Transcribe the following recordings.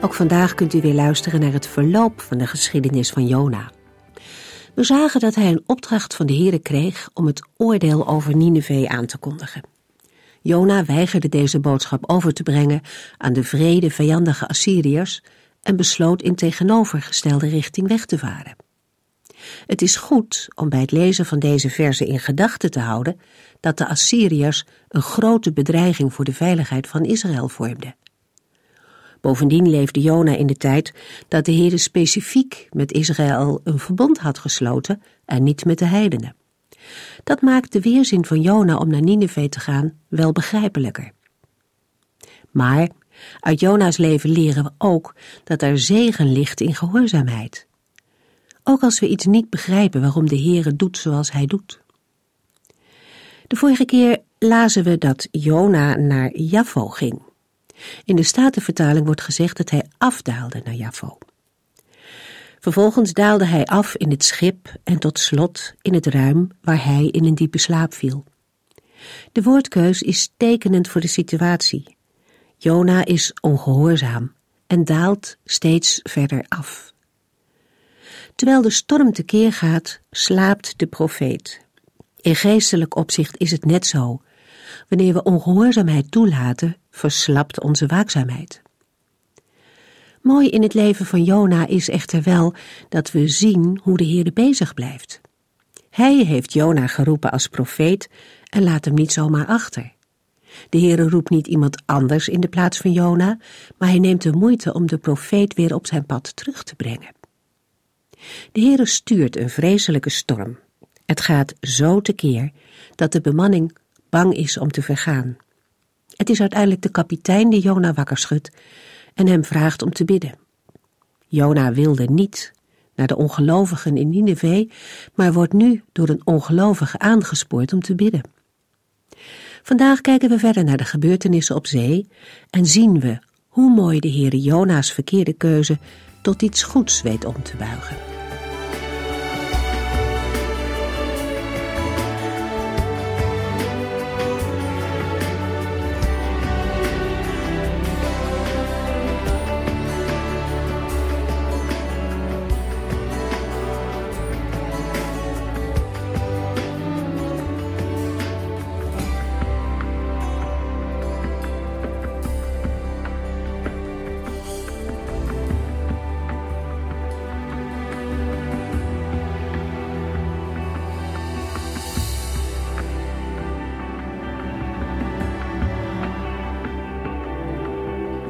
Ook vandaag kunt u weer luisteren naar het verloop van de geschiedenis van Jona. We zagen dat hij een opdracht van de Heere kreeg om het oordeel over Nineveh aan te kondigen. Jona weigerde deze boodschap over te brengen aan de vrede vijandige Assyriërs en besloot in tegenovergestelde richting weg te varen. Het is goed om bij het lezen van deze verzen in gedachten te houden dat de Assyriërs een grote bedreiging voor de veiligheid van Israël vormden. Bovendien leefde Jona in de tijd dat de Heere specifiek met Israël een verbond had gesloten en niet met de heidenen. Dat maakt de weerzin van Jona om naar Nineveh te gaan wel begrijpelijker. Maar uit Jona's leven leren we ook dat er zegen ligt in gehoorzaamheid. Ook als we iets niet begrijpen waarom de Heere doet zoals hij doet. De vorige keer lazen we dat Jona naar Jaffo ging. In de Statenvertaling wordt gezegd dat hij afdaalde naar Jaffo. Vervolgens daalde hij af in het schip en tot slot in het ruim waar hij in een diepe slaap viel. De woordkeus is tekenend voor de situatie. Jona is ongehoorzaam en daalt steeds verder af. Terwijl de storm tekeer gaat, slaapt de profeet. In geestelijk opzicht is het net zo. Wanneer we ongehoorzaamheid toelaten, verslapt onze waakzaamheid. Mooi in het leven van Jona is echter wel dat we zien hoe de Heer bezig blijft. Hij heeft Jona geroepen als profeet en laat hem niet zomaar achter. De Heere roept niet iemand anders in de plaats van Jona, maar hij neemt de moeite om de profeet weer op zijn pad terug te brengen. De Heere stuurt een vreselijke storm. Het gaat zo tekeer dat de bemanning bang is om te vergaan. Het is uiteindelijk de kapitein die Jona wakker schudt en hem vraagt om te bidden. Jona wilde niet naar de ongelovigen in Nineveh, maar wordt nu door een ongelovige aangespoord om te bidden. Vandaag kijken we verder naar de gebeurtenissen op zee en zien we hoe mooi de Heere Jona's verkeerde keuze tot iets goeds weet om te buigen.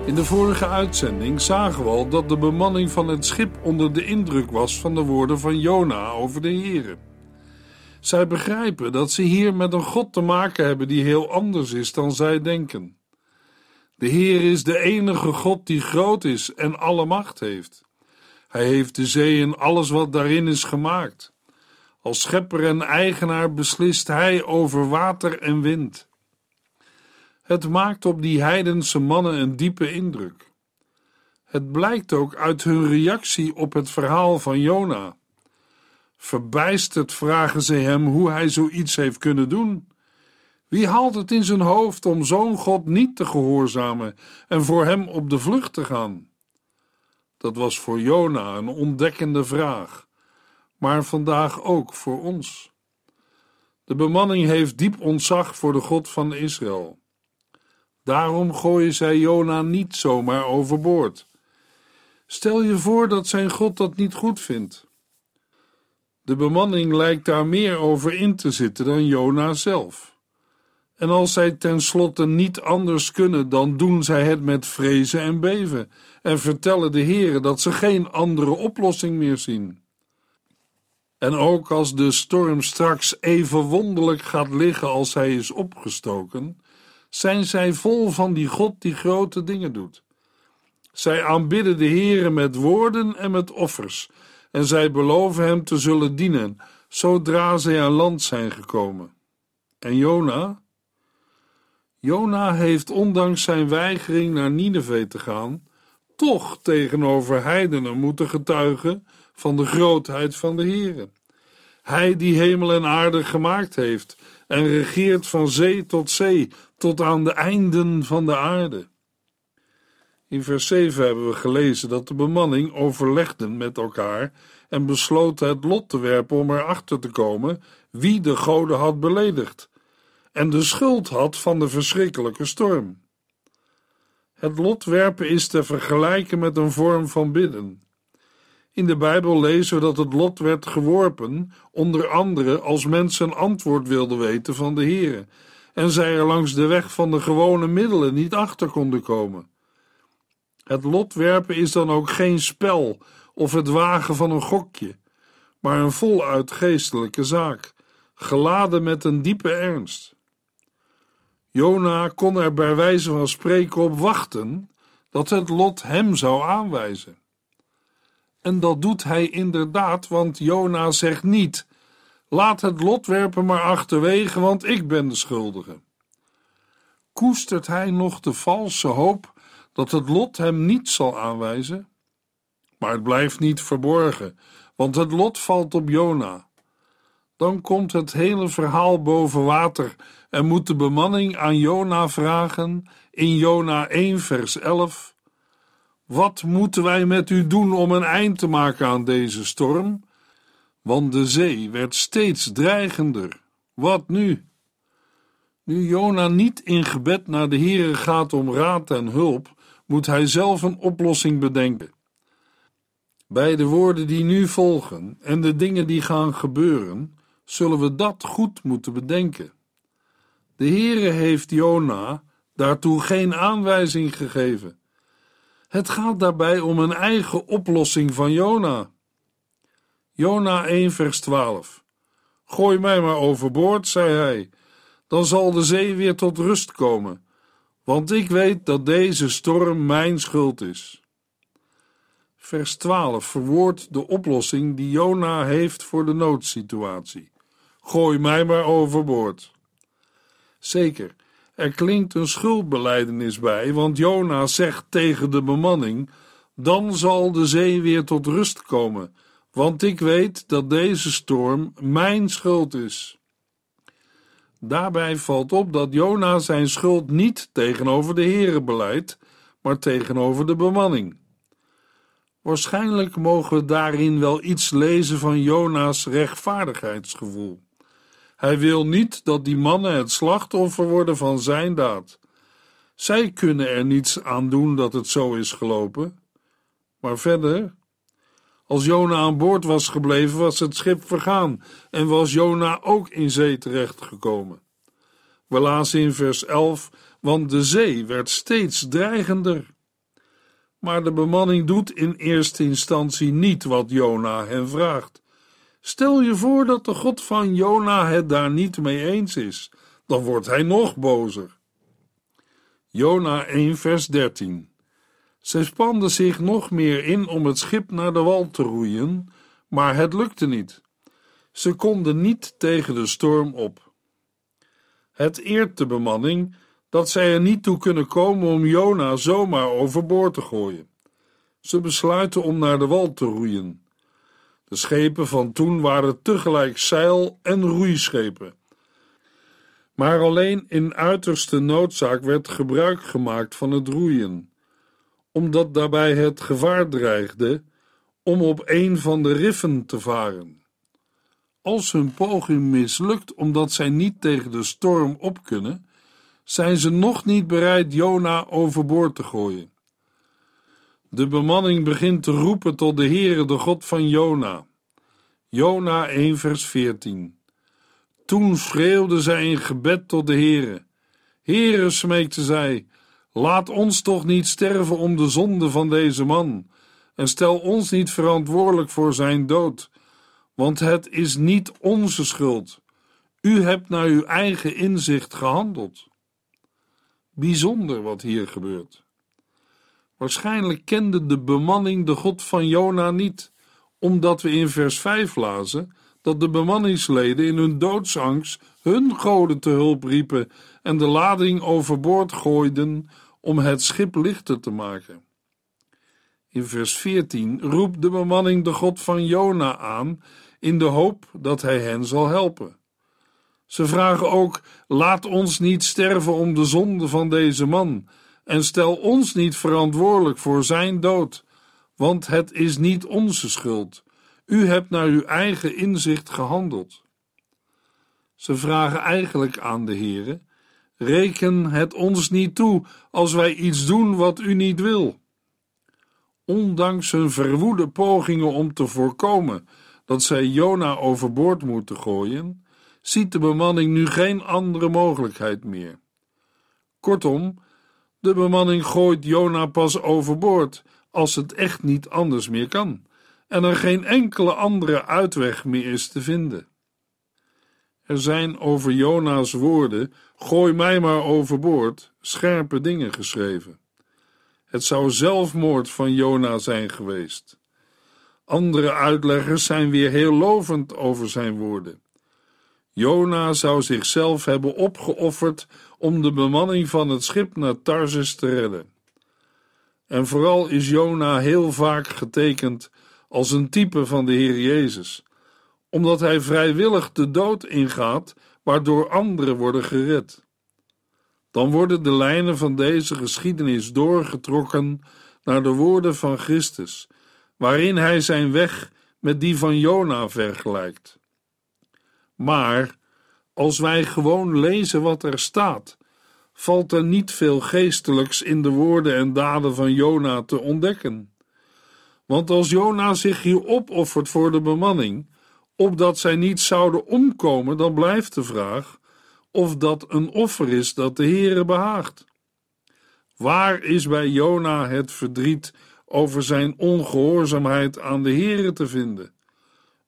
In de vorige uitzending zagen we al dat de bemanning van het schip onder de indruk was van de woorden van Jona over de Here. Zij begrijpen dat ze hier met een God te maken hebben die heel anders is dan zij denken. De Heer is de enige God die groot is en alle macht heeft. Hij heeft de zee en alles wat daarin is gemaakt. Als schepper en eigenaar beslist hij over water en wind. Het maakt op die heidense mannen een diepe indruk. Het blijkt ook uit hun reactie op het verhaal van Jona. Verbijsterd vragen ze hem hoe hij zoiets heeft kunnen doen. Wie haalt het in zijn hoofd om zo'n God niet te gehoorzamen en voor hem op de vlucht te gaan? Dat was voor Jona een ontdekkende vraag, maar vandaag ook voor ons. De bemanning heeft diep ontzag voor de God van Israël. Daarom gooien zij Jona niet zomaar overboord. Stel je voor dat zijn God dat niet goed vindt. De bemanning lijkt daar meer over in te zitten dan Jona zelf. En als zij tenslotte niet anders kunnen, dan doen zij het met vrezen en beven en vertellen de heren dat ze geen andere oplossing meer zien. En ook als de storm straks even wonderlijk gaat liggen als hij is opgestoken, zijn zij vol van die God die grote dingen doet. Zij aanbidden de Heere met woorden en met offers, en zij beloven hem te zullen dienen, zodra zij aan land zijn gekomen. En Jona? Jona heeft ondanks zijn weigering naar Nineveh te gaan, toch tegenover heidenen moeten getuigen van de grootheid van de Heere. Hij die hemel en aarde gemaakt heeft en regeert van zee tot zee, tot aan de einden van de aarde. In vers 7 hebben we gelezen dat de bemanning overlegden met elkaar en besloten het lot te werpen om erachter te komen wie de goden had beledigd en de schuld had van de verschrikkelijke storm. Het lot werpen is te vergelijken met een vorm van bidden. In de Bijbel lezen we dat het lot werd geworpen, onder andere als mensen een antwoord wilden weten van de Heere, en zij er langs de weg van de gewone middelen niet achter konden komen. Het lot werpen is dan ook geen spel of het wagen van een gokje, maar een voluit geestelijke zaak, geladen met een diepe ernst. Jona kon er bij wijze van spreken op wachten dat het lot hem zou aanwijzen. En dat doet hij inderdaad, want Jona zegt niet: Laat het lot werpen maar achterwege, want ik ben de schuldige. Koestert hij nog de valse hoop dat het lot hem niet zal aanwijzen? Maar het blijft niet verborgen, want het lot valt op Jona. Dan komt het hele verhaal boven water en moet de bemanning aan Jona vragen in Jona 1 vers 11: Wat moeten wij met u doen om een eind te maken aan deze storm? Want de zee werd steeds dreigender. Wat nu? Nu Jona niet in gebed naar de Heere gaat om raad en hulp, moet hij zelf een oplossing bedenken. Bij de woorden die nu volgen en de dingen die gaan gebeuren, zullen we dat goed moeten bedenken. De Heere heeft Jona daartoe geen aanwijzing gegeven. Het gaat daarbij om een eigen oplossing van Jona. Jona 1 vers 12 Gooi mij maar overboord, zei hij, dan zal de zee weer tot rust komen, want ik weet dat deze storm mijn schuld is. Vers 12 verwoordt de oplossing die Jona heeft voor de noodsituatie. Gooi mij maar overboord. Zeker, er klinkt een schuldbeleidenis bij, want Jona zegt tegen de bemanning: Dan zal de zee weer tot rust komen, want ik weet dat deze storm mijn schuld is. Daarbij valt op dat Jona zijn schuld niet tegenover de Heere beleidt, maar tegenover de bemanning. Waarschijnlijk mogen we daarin wel iets lezen van Jona's rechtvaardigheidsgevoel. Hij wil niet dat die mannen het slachtoffer worden van zijn daad. Zij kunnen er niets aan doen dat het zo is gelopen. Maar verder, als Jona aan boord was gebleven, was het schip vergaan en was Jona ook in zee terechtgekomen. We lazen in vers 11, want de zee werd steeds dreigender. Maar de bemanning doet in eerste instantie niet wat Jona hen vraagt. Stel je voor dat de God van Jona het daar niet mee eens is, dan wordt hij nog bozer. Jona 1 vers 13 Zij spanden zich nog meer in om het schip naar de wal te roeien, maar het lukte niet. Ze konden niet tegen de storm op. Het eert de bemanning dat zij er niet toe kunnen komen om Jona zomaar overboord te gooien. Ze besluiten om naar de wal te roeien. De schepen van toen waren tegelijk zeil- en roeischepen. Maar alleen in uiterste noodzaak werd gebruik gemaakt van het roeien, omdat daarbij het gevaar dreigde om op een van de riffen te varen. Als hun poging mislukt omdat zij niet tegen de storm op kunnen, zijn ze nog niet bereid Jona overboord te gooien. De bemanning begint te roepen tot de Heere, de God van Jona. Jona 1 vers 14 Toen schreeuwde zij in gebed tot de Heere. Heere, smeekte zij, laat ons toch niet sterven om de zonde van deze man, en stel ons niet verantwoordelijk voor zijn dood, want het is niet onze schuld. U hebt naar uw eigen inzicht gehandeld. Bijzonder wat hier gebeurt. Waarschijnlijk kende de bemanning de God van Jona niet, omdat we in vers 5 lazen dat de bemanningsleden in hun doodsangst hun goden te hulp riepen en de lading overboord gooiden om het schip lichter te maken. In vers 14 roept de bemanning de God van Jona aan in de hoop dat hij hen zal helpen. Ze vragen ook: laat ons niet sterven om de zonde van deze man en stel ons niet verantwoordelijk voor zijn dood, want het is niet onze schuld. U hebt naar uw eigen inzicht gehandeld. Ze vragen eigenlijk aan de Heere: reken het ons niet toe als wij iets doen wat u niet wil. Ondanks hun verwoede pogingen om te voorkomen dat zij Jona overboord moeten gooien, ziet de bemanning nu geen andere mogelijkheid meer. Kortom, de bemanning gooit Jona pas overboord als het echt niet anders meer kan en er geen enkele andere uitweg meer is te vinden. Er zijn over Jona's woorden: gooi mij maar overboord, scherpe dingen geschreven. Het zou zelfmoord van Jona zijn geweest. Andere uitleggers zijn weer heel lovend over zijn woorden. Jona zou zichzelf hebben opgeofferd om de bemanning van het schip naar Tarsus te redden. En vooral is Jona heel vaak getekend als een type van de Heer Jezus, omdat hij vrijwillig de dood ingaat, waardoor anderen worden gered. Dan worden de lijnen van deze geschiedenis doorgetrokken naar de woorden van Christus, waarin hij zijn weg met die van Jona vergelijkt. Maar als wij gewoon lezen wat er staat, valt er niet veel geestelijks in de woorden en daden van Jona te ontdekken. Want als Jona zich hier opoffert voor de bemanning, opdat zij niet zouden omkomen, dan blijft de vraag of dat een offer is dat de Heere behaagt. Waar is bij Jona het verdriet over zijn ongehoorzaamheid aan de Heere te vinden?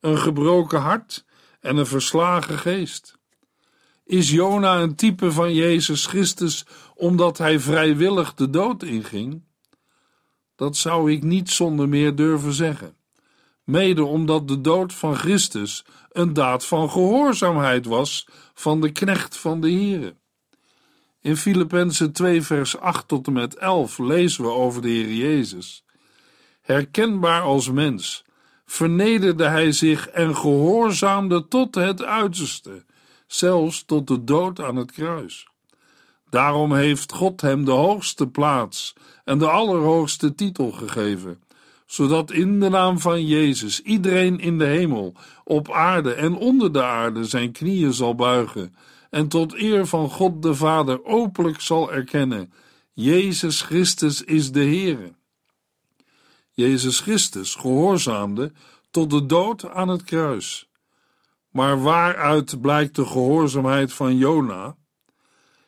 Een gebroken hart en een verslagen geest. Is Jona een type van Jezus Christus omdat hij vrijwillig de dood inging? Dat zou ik niet zonder meer durven zeggen. Mede omdat de dood van Christus een daad van gehoorzaamheid was van de knecht van de Here. In Filippenzen 2 vers 8 tot en met 11 lezen we over de Heer Jezus. Herkenbaar als mens, vernederde hij zich en gehoorzaamde tot het uiterste, zelfs tot de dood aan het kruis. Daarom heeft God hem de hoogste plaats en de allerhoogste titel gegeven, zodat in de naam van Jezus iedereen in de hemel, op aarde en onder de aarde zijn knieën zal buigen en tot eer van God de Vader openlijk zal erkennen: Jezus Christus is de Heere. Jezus Christus gehoorzaamde tot de dood aan het kruis. Maar waaruit blijkt de gehoorzaamheid van Jona?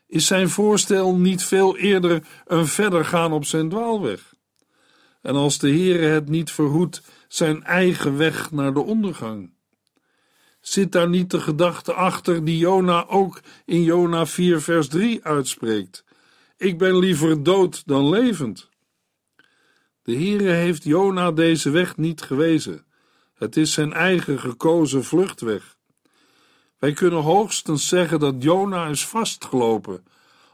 Is zijn voorstel niet veel eerder een verder gaan op zijn dwaalweg? En als de Heere het niet verhoedt, zijn eigen weg naar de ondergang? Zit daar niet de gedachte achter die Jona ook in Jona 4 vers 3 uitspreekt? Ik ben liever dood dan levend. De Heere heeft Jona deze weg niet gewezen. Het is zijn eigen gekozen vluchtweg. Wij kunnen hoogstens zeggen dat Jona is vastgelopen.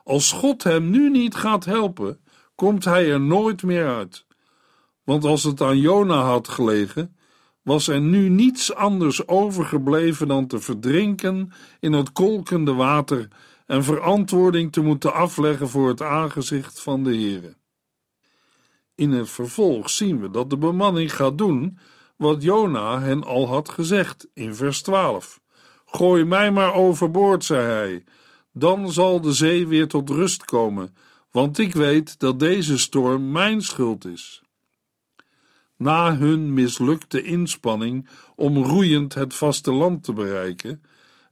Als God hem nu niet gaat helpen, komt hij er nooit meer uit. Want als het aan Jona had gelegen, was er nu niets anders overgebleven dan te verdrinken in het kolkende water en verantwoording te moeten afleggen voor het aangezicht van de Heere. In het vervolg zien we dat de bemanning gaat doen wat Jona hen al had gezegd in vers 12. Gooi mij maar overboord, zei hij, dan zal de zee weer tot rust komen, want ik weet dat deze storm mijn schuld is. Na hun mislukte inspanning om roeiend het vasteland te bereiken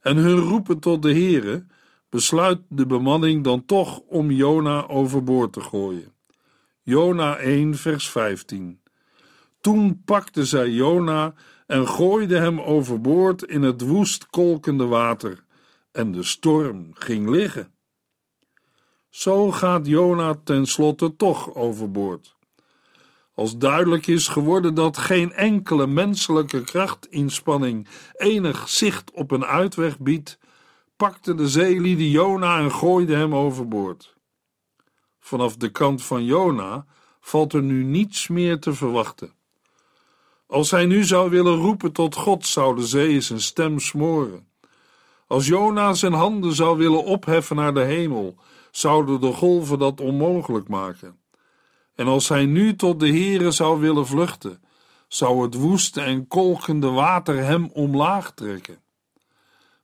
en hun roepen tot de Heere, besluit de bemanning dan toch om Jona overboord te gooien. Jona 1 vers 15 Toen pakte zij Jona en gooide hem overboord in het woest kolkende water, en de storm ging liggen. Zo gaat Jona tenslotte toch overboord. Als duidelijk is geworden dat geen enkele menselijke krachtinspanning enig zicht op een uitweg biedt, pakte de zeelieden Jona en gooide hem overboord. Vanaf de kant van Jona valt er nu niets meer te verwachten. Als hij nu zou willen roepen tot God, zou de zee zijn stem smoren. Als Jona zijn handen zou willen opheffen naar de hemel, zouden de golven dat onmogelijk maken. En als hij nu tot de Heere zou willen vluchten, zou het woeste en kolkende water hem omlaag trekken.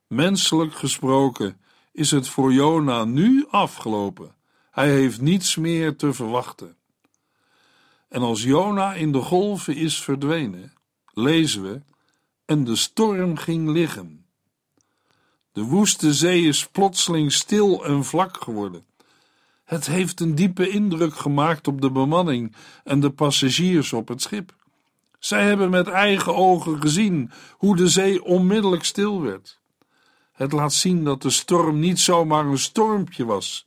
Menselijk gesproken is het voor Jona nu afgelopen. Hij heeft niets meer te verwachten. En als Jona in de golven is verdwenen, lezen we, en de storm ging liggen. De woeste zee is plotseling stil en vlak geworden. Het heeft een diepe indruk gemaakt op de bemanning en de passagiers op het schip. Zij hebben met eigen ogen gezien hoe de zee onmiddellijk stil werd. Het laat zien dat de storm niet zomaar een stormpje was,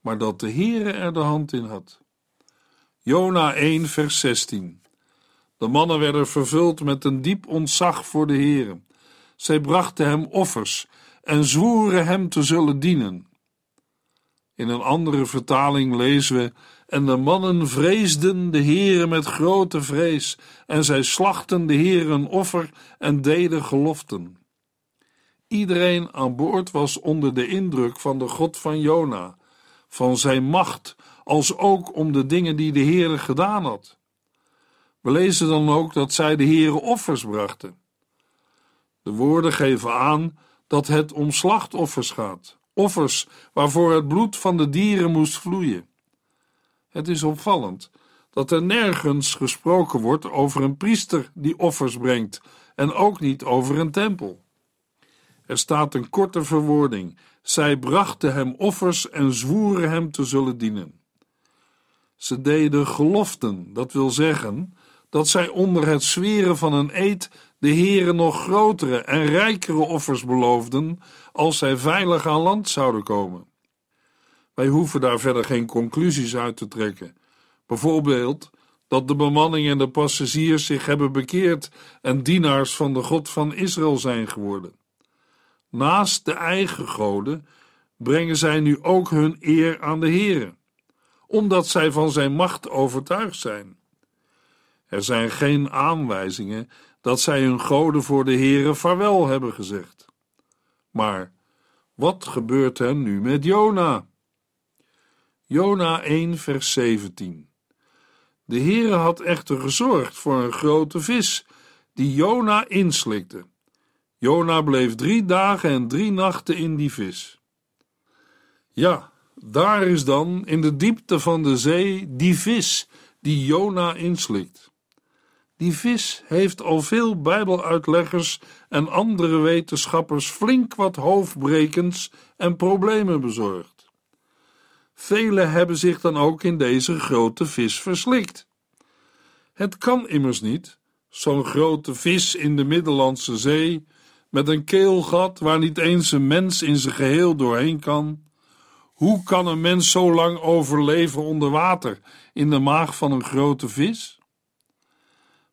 maar dat de Heere er de hand in had. Jona 1 vers 16 De mannen werden vervuld met een diep ontzag voor de Heere. Zij brachten hem offers en zwoeren hem te zullen dienen. In een andere vertaling lezen we: En de mannen vreesden de Heere met grote vrees, en zij slachten de Heere een offer en deden geloften. Iedereen aan boord was onder de indruk van de God van Jona, van zijn macht, als ook om de dingen die de Heere gedaan had. We lezen dan ook dat zij de Heere offers brachten. De woorden geven aan dat het om slachtoffers gaat, offers waarvoor het bloed van de dieren moest vloeien. Het is opvallend dat er nergens gesproken wordt over een priester die offers brengt en ook niet over een tempel. Er staat een korte verwoording: zij brachten hem offers en zwoeren hem te zullen dienen. Ze deden geloften, dat wil zeggen dat zij onder het zweren van een eed de Heere nog grotere en rijkere offers beloofden als zij veilig aan land zouden komen. Wij hoeven daar verder geen conclusies uit te trekken. Bijvoorbeeld dat de bemanning en de passagiers zich hebben bekeerd en dienaars van de God van Israël zijn geworden. Naast de eigen goden brengen zij nu ook hun eer aan de Heere, omdat zij van zijn macht overtuigd zijn. Er zijn geen aanwijzingen dat zij hun goden voor de Heere vaarwel hebben gezegd. Maar wat gebeurt er nu met Jona? Jona 1 vers 17 De Heere had echter gezorgd voor een grote vis die Jona inslikte. Jona bleef drie dagen en drie nachten in die vis. Ja, daar is dan in de diepte van de zee die vis die Jona inslikt. Die vis heeft al veel Bijbeluitleggers en andere wetenschappers flink wat hoofdbrekens en problemen bezorgd. Velen hebben zich dan ook in deze grote vis verslikt. Het kan immers niet, zo'n grote vis in de Middellandse Zee, met een keelgat waar niet eens een mens in zijn geheel doorheen kan. Hoe kan een mens zo lang overleven onder water in de maag van een grote vis?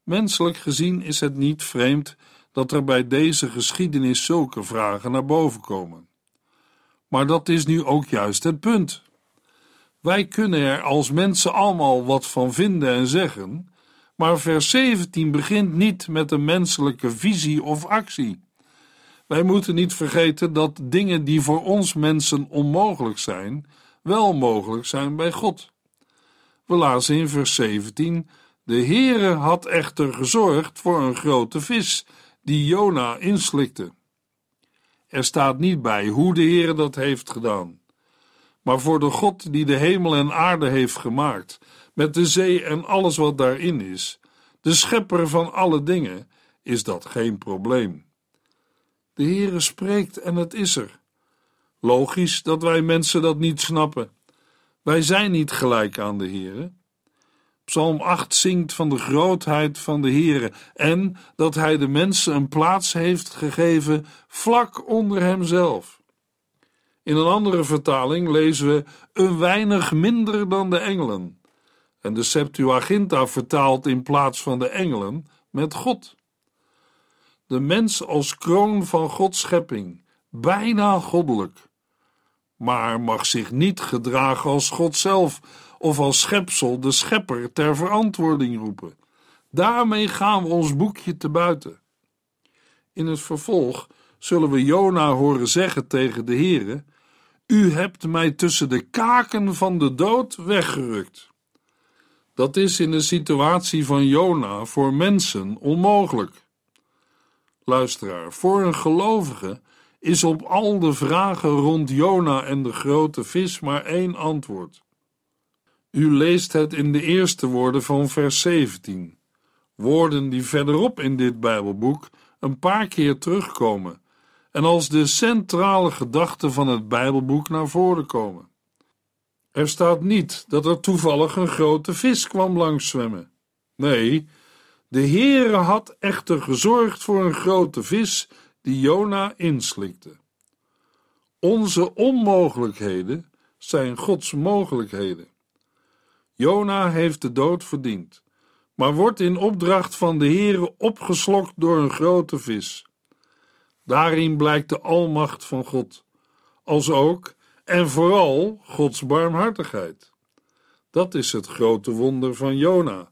Menselijk gezien is het niet vreemd dat er bij deze geschiedenis zulke vragen naar boven komen. Maar dat is nu ook juist het punt. Wij kunnen er als mensen allemaal wat van vinden en zeggen, maar vers 17 begint niet met een menselijke visie of actie. Wij moeten niet vergeten dat dingen die voor ons mensen onmogelijk zijn, wel mogelijk zijn bij God. We lazen in vers 17: De Heere had echter gezorgd voor een grote vis die Jona inslikte. Er staat niet bij hoe de Heere dat heeft gedaan. Maar voor de God die de hemel en aarde heeft gemaakt, met de zee en alles wat daarin is, de schepper van alle dingen, is dat geen probleem. De Heere spreekt en het is er. Logisch dat wij mensen dat niet snappen. Wij zijn niet gelijk aan de Heere. Psalm 8 zingt van de grootheid van de Heere en dat hij de mensen een plaats heeft gegeven vlak onder hemzelf. In een andere vertaling lezen we een weinig minder dan de engelen. en de Septuaginta vertaalt in plaats van de engelen met God. De mens als kroon van Gods schepping, bijna goddelijk, maar mag zich niet gedragen als God zelf of als schepsel de schepper ter verantwoording roepen. Daarmee gaan we ons boekje te buiten. In het vervolg zullen we Jona horen zeggen tegen de Heere: U hebt mij tussen de kaken van de dood weggerukt. Dat is in de situatie van Jona voor mensen onmogelijk. Luisteraar, voor een gelovige is op al de vragen rond Jona en de grote vis maar één antwoord. U leest het in de eerste woorden van vers 17, woorden die verderop in dit Bijbelboek een paar keer terugkomen en als de centrale gedachte van het Bijbelboek naar voren komen. Er staat niet dat er toevallig een grote vis kwam langs zwemmen. Nee, de Heere had echter gezorgd voor een grote vis die Jona inslikte. Onze onmogelijkheden zijn Gods mogelijkheden. Jona heeft de dood verdiend, maar wordt in opdracht van de Heere opgeslokt door een grote vis. Daarin blijkt de almacht van God, als ook en vooral Gods barmhartigheid. Dat is het grote wonder van Jona.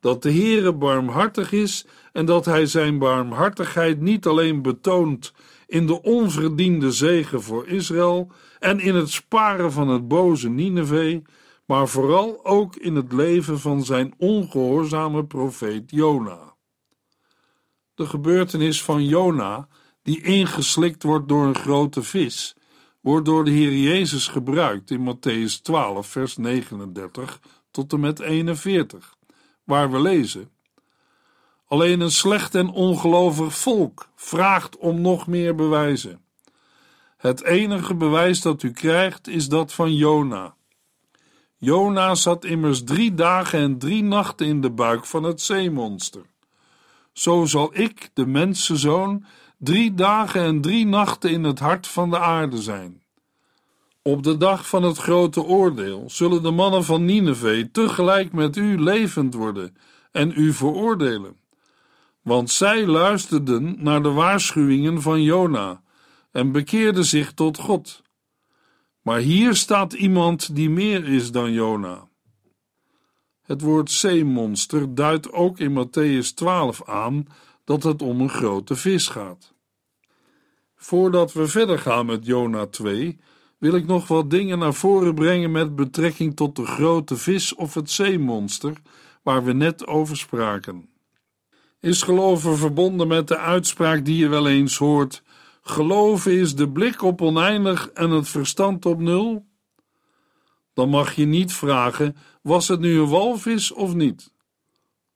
Dat de Heere barmhartig is en dat hij zijn barmhartigheid niet alleen betoont in de onverdiende zegen voor Israël en in het sparen van het boze Nineveh, maar vooral ook in het leven van zijn ongehoorzame profeet Jona. De gebeurtenis van Jona, die ingeslikt wordt door een grote vis, wordt door de Heer Jezus gebruikt in Matthäus 12, vers 39 tot en met 41, waar we lezen: Alleen een slecht en ongelovig volk vraagt om nog meer bewijzen. Het enige bewijs dat u krijgt is dat van Jona. Jona zat immers drie dagen en drie nachten in de buik van het zeemonster. Zo zal ik, de mensenzoon, drie dagen en drie nachten in het hart van de aarde zijn. Op de dag van het grote oordeel zullen de mannen van Nineveh tegelijk met u levend worden en u veroordelen. Want zij luisterden naar de waarschuwingen van Jona en bekeerden zich tot God. Maar hier staat iemand die meer is dan Jona. Het woord zeemonster duidt ook in Matthäus 12 aan dat het om een grote vis gaat. Voordat we verder gaan met Jona 2, wil ik nog wat dingen naar voren brengen met betrekking tot de grote vis of het zeemonster, waar we net over spraken. Is geloven verbonden met de uitspraak die je wel eens hoort: geloven is de blik op oneindig en het verstand op nul? Dan mag je niet vragen: was het nu een walvis of niet?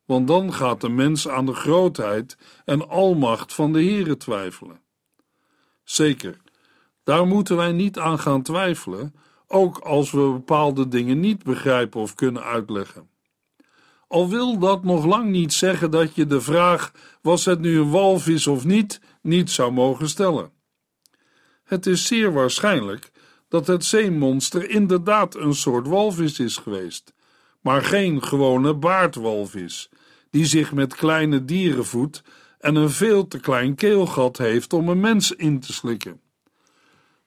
Want dan gaat de mens aan de grootheid en almacht van de Heere twijfelen. Zeker, daar moeten wij niet aan gaan twijfelen, ook als we bepaalde dingen niet begrijpen of kunnen uitleggen. Al wil dat nog lang niet zeggen dat je de vraag: was het nu een walvis of niet, niet zou mogen stellen. Het is zeer waarschijnlijk dat het zeemonster inderdaad een soort walvis is geweest, maar geen gewone baardwalvis, die zich met kleine dieren voedt en een veel te klein keelgat heeft om een mens in te slikken.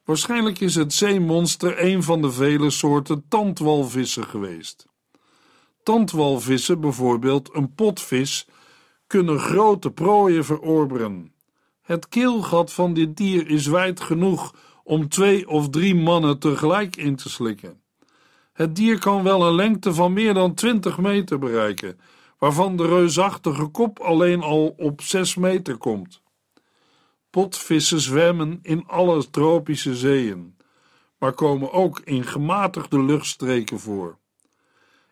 Waarschijnlijk is het zeemonster een van de vele soorten tandwalvissen geweest. Tandwalvissen, bijvoorbeeld een potvis, kunnen grote prooien verorberen. Het keelgat van dit dier is wijd genoeg om twee of drie mannen tegelijk in te slikken. Het dier kan wel een lengte van meer dan 20 meter bereiken, waarvan de reusachtige kop alleen al op 6 meter komt. Potvissen zwemmen in alle tropische zeeën, maar komen ook in gematigde luchtstreken voor.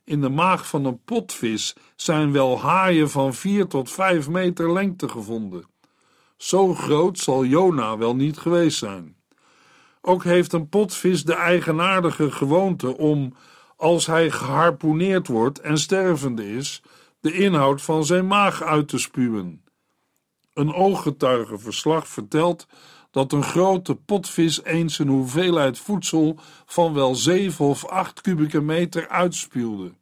In de maag van een potvis zijn wel haaien van 4 tot 5 meter lengte gevonden. Zo groot zal Jona wel niet geweest zijn. Ook heeft een potvis de eigenaardige gewoonte om, als hij geharpoeneerd wordt en stervende is, de inhoud van zijn maag uit te spuwen. Een ooggetuigenverslag vertelt dat een grote potvis eens een hoeveelheid voedsel van wel 7 of 8 kubieke meter uitspuwde.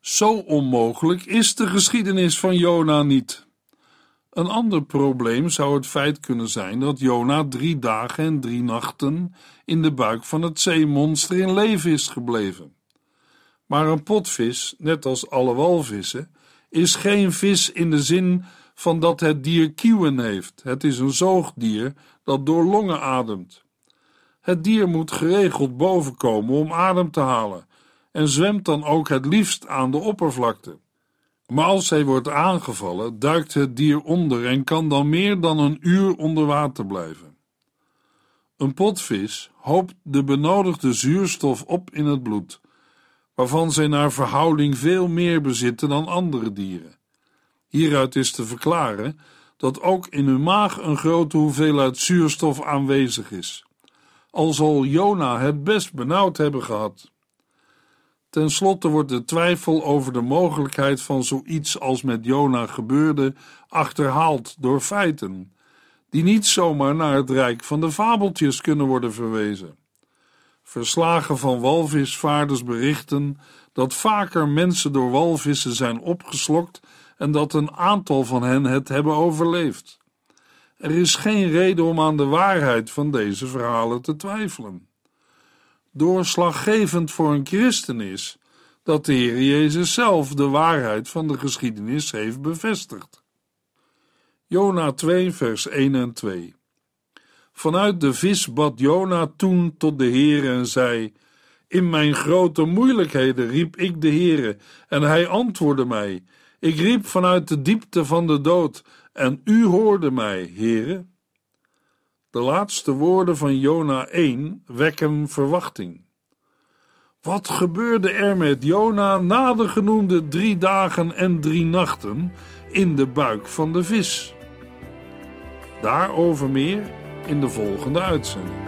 Zo onmogelijk is de geschiedenis van Jona niet. Een ander probleem zou het feit kunnen zijn dat Jona drie dagen en drie nachten in de buik van het zeemonster in leven is gebleven. Maar een potvis, net als alle walvissen, is geen vis in de zin van dat het dier kieuwen heeft. Het is een zoogdier dat door longen ademt. Het dier moet geregeld bovenkomen om adem te halen en zwemt dan ook het liefst aan de oppervlakte. Maar als hij wordt aangevallen, duikt het dier onder en kan dan meer dan een uur onder water blijven. Een potvis hoopt de benodigde zuurstof op in het bloed, waarvan zij naar verhouding veel meer bezitten dan andere dieren. Hieruit is te verklaren dat ook in hun maag een grote hoeveelheid zuurstof aanwezig is, al zal Jona het best benauwd hebben gehad. Ten slotte wordt de twijfel over de mogelijkheid van zoiets als met Jona gebeurde achterhaald door feiten, die niet zomaar naar het rijk van de fabeltjes kunnen worden verwezen. Verslagen van walvisvaarders berichten dat vaker mensen door walvissen zijn opgeslokt en dat een aantal van hen het hebben overleefd. Er is geen reden om aan de waarheid van deze verhalen te twijfelen doorslaggevend voor een christen is dat de Heer Jezus zelf de waarheid van de geschiedenis heeft bevestigd. Jona 2, vers 1 en 2. Vanuit de vis bad Jona toen tot de Heer en zei: In mijn grote moeilijkheden riep ik de Heere, en hij antwoordde mij. Ik riep vanuit de diepte van de dood, en u hoorde mij, Heere. De laatste woorden van Jona 1 wekken verwachting. Wat gebeurde er met Jona na de genoemde drie dagen en drie nachten in de buik van de vis? Daarover meer in de volgende uitzending.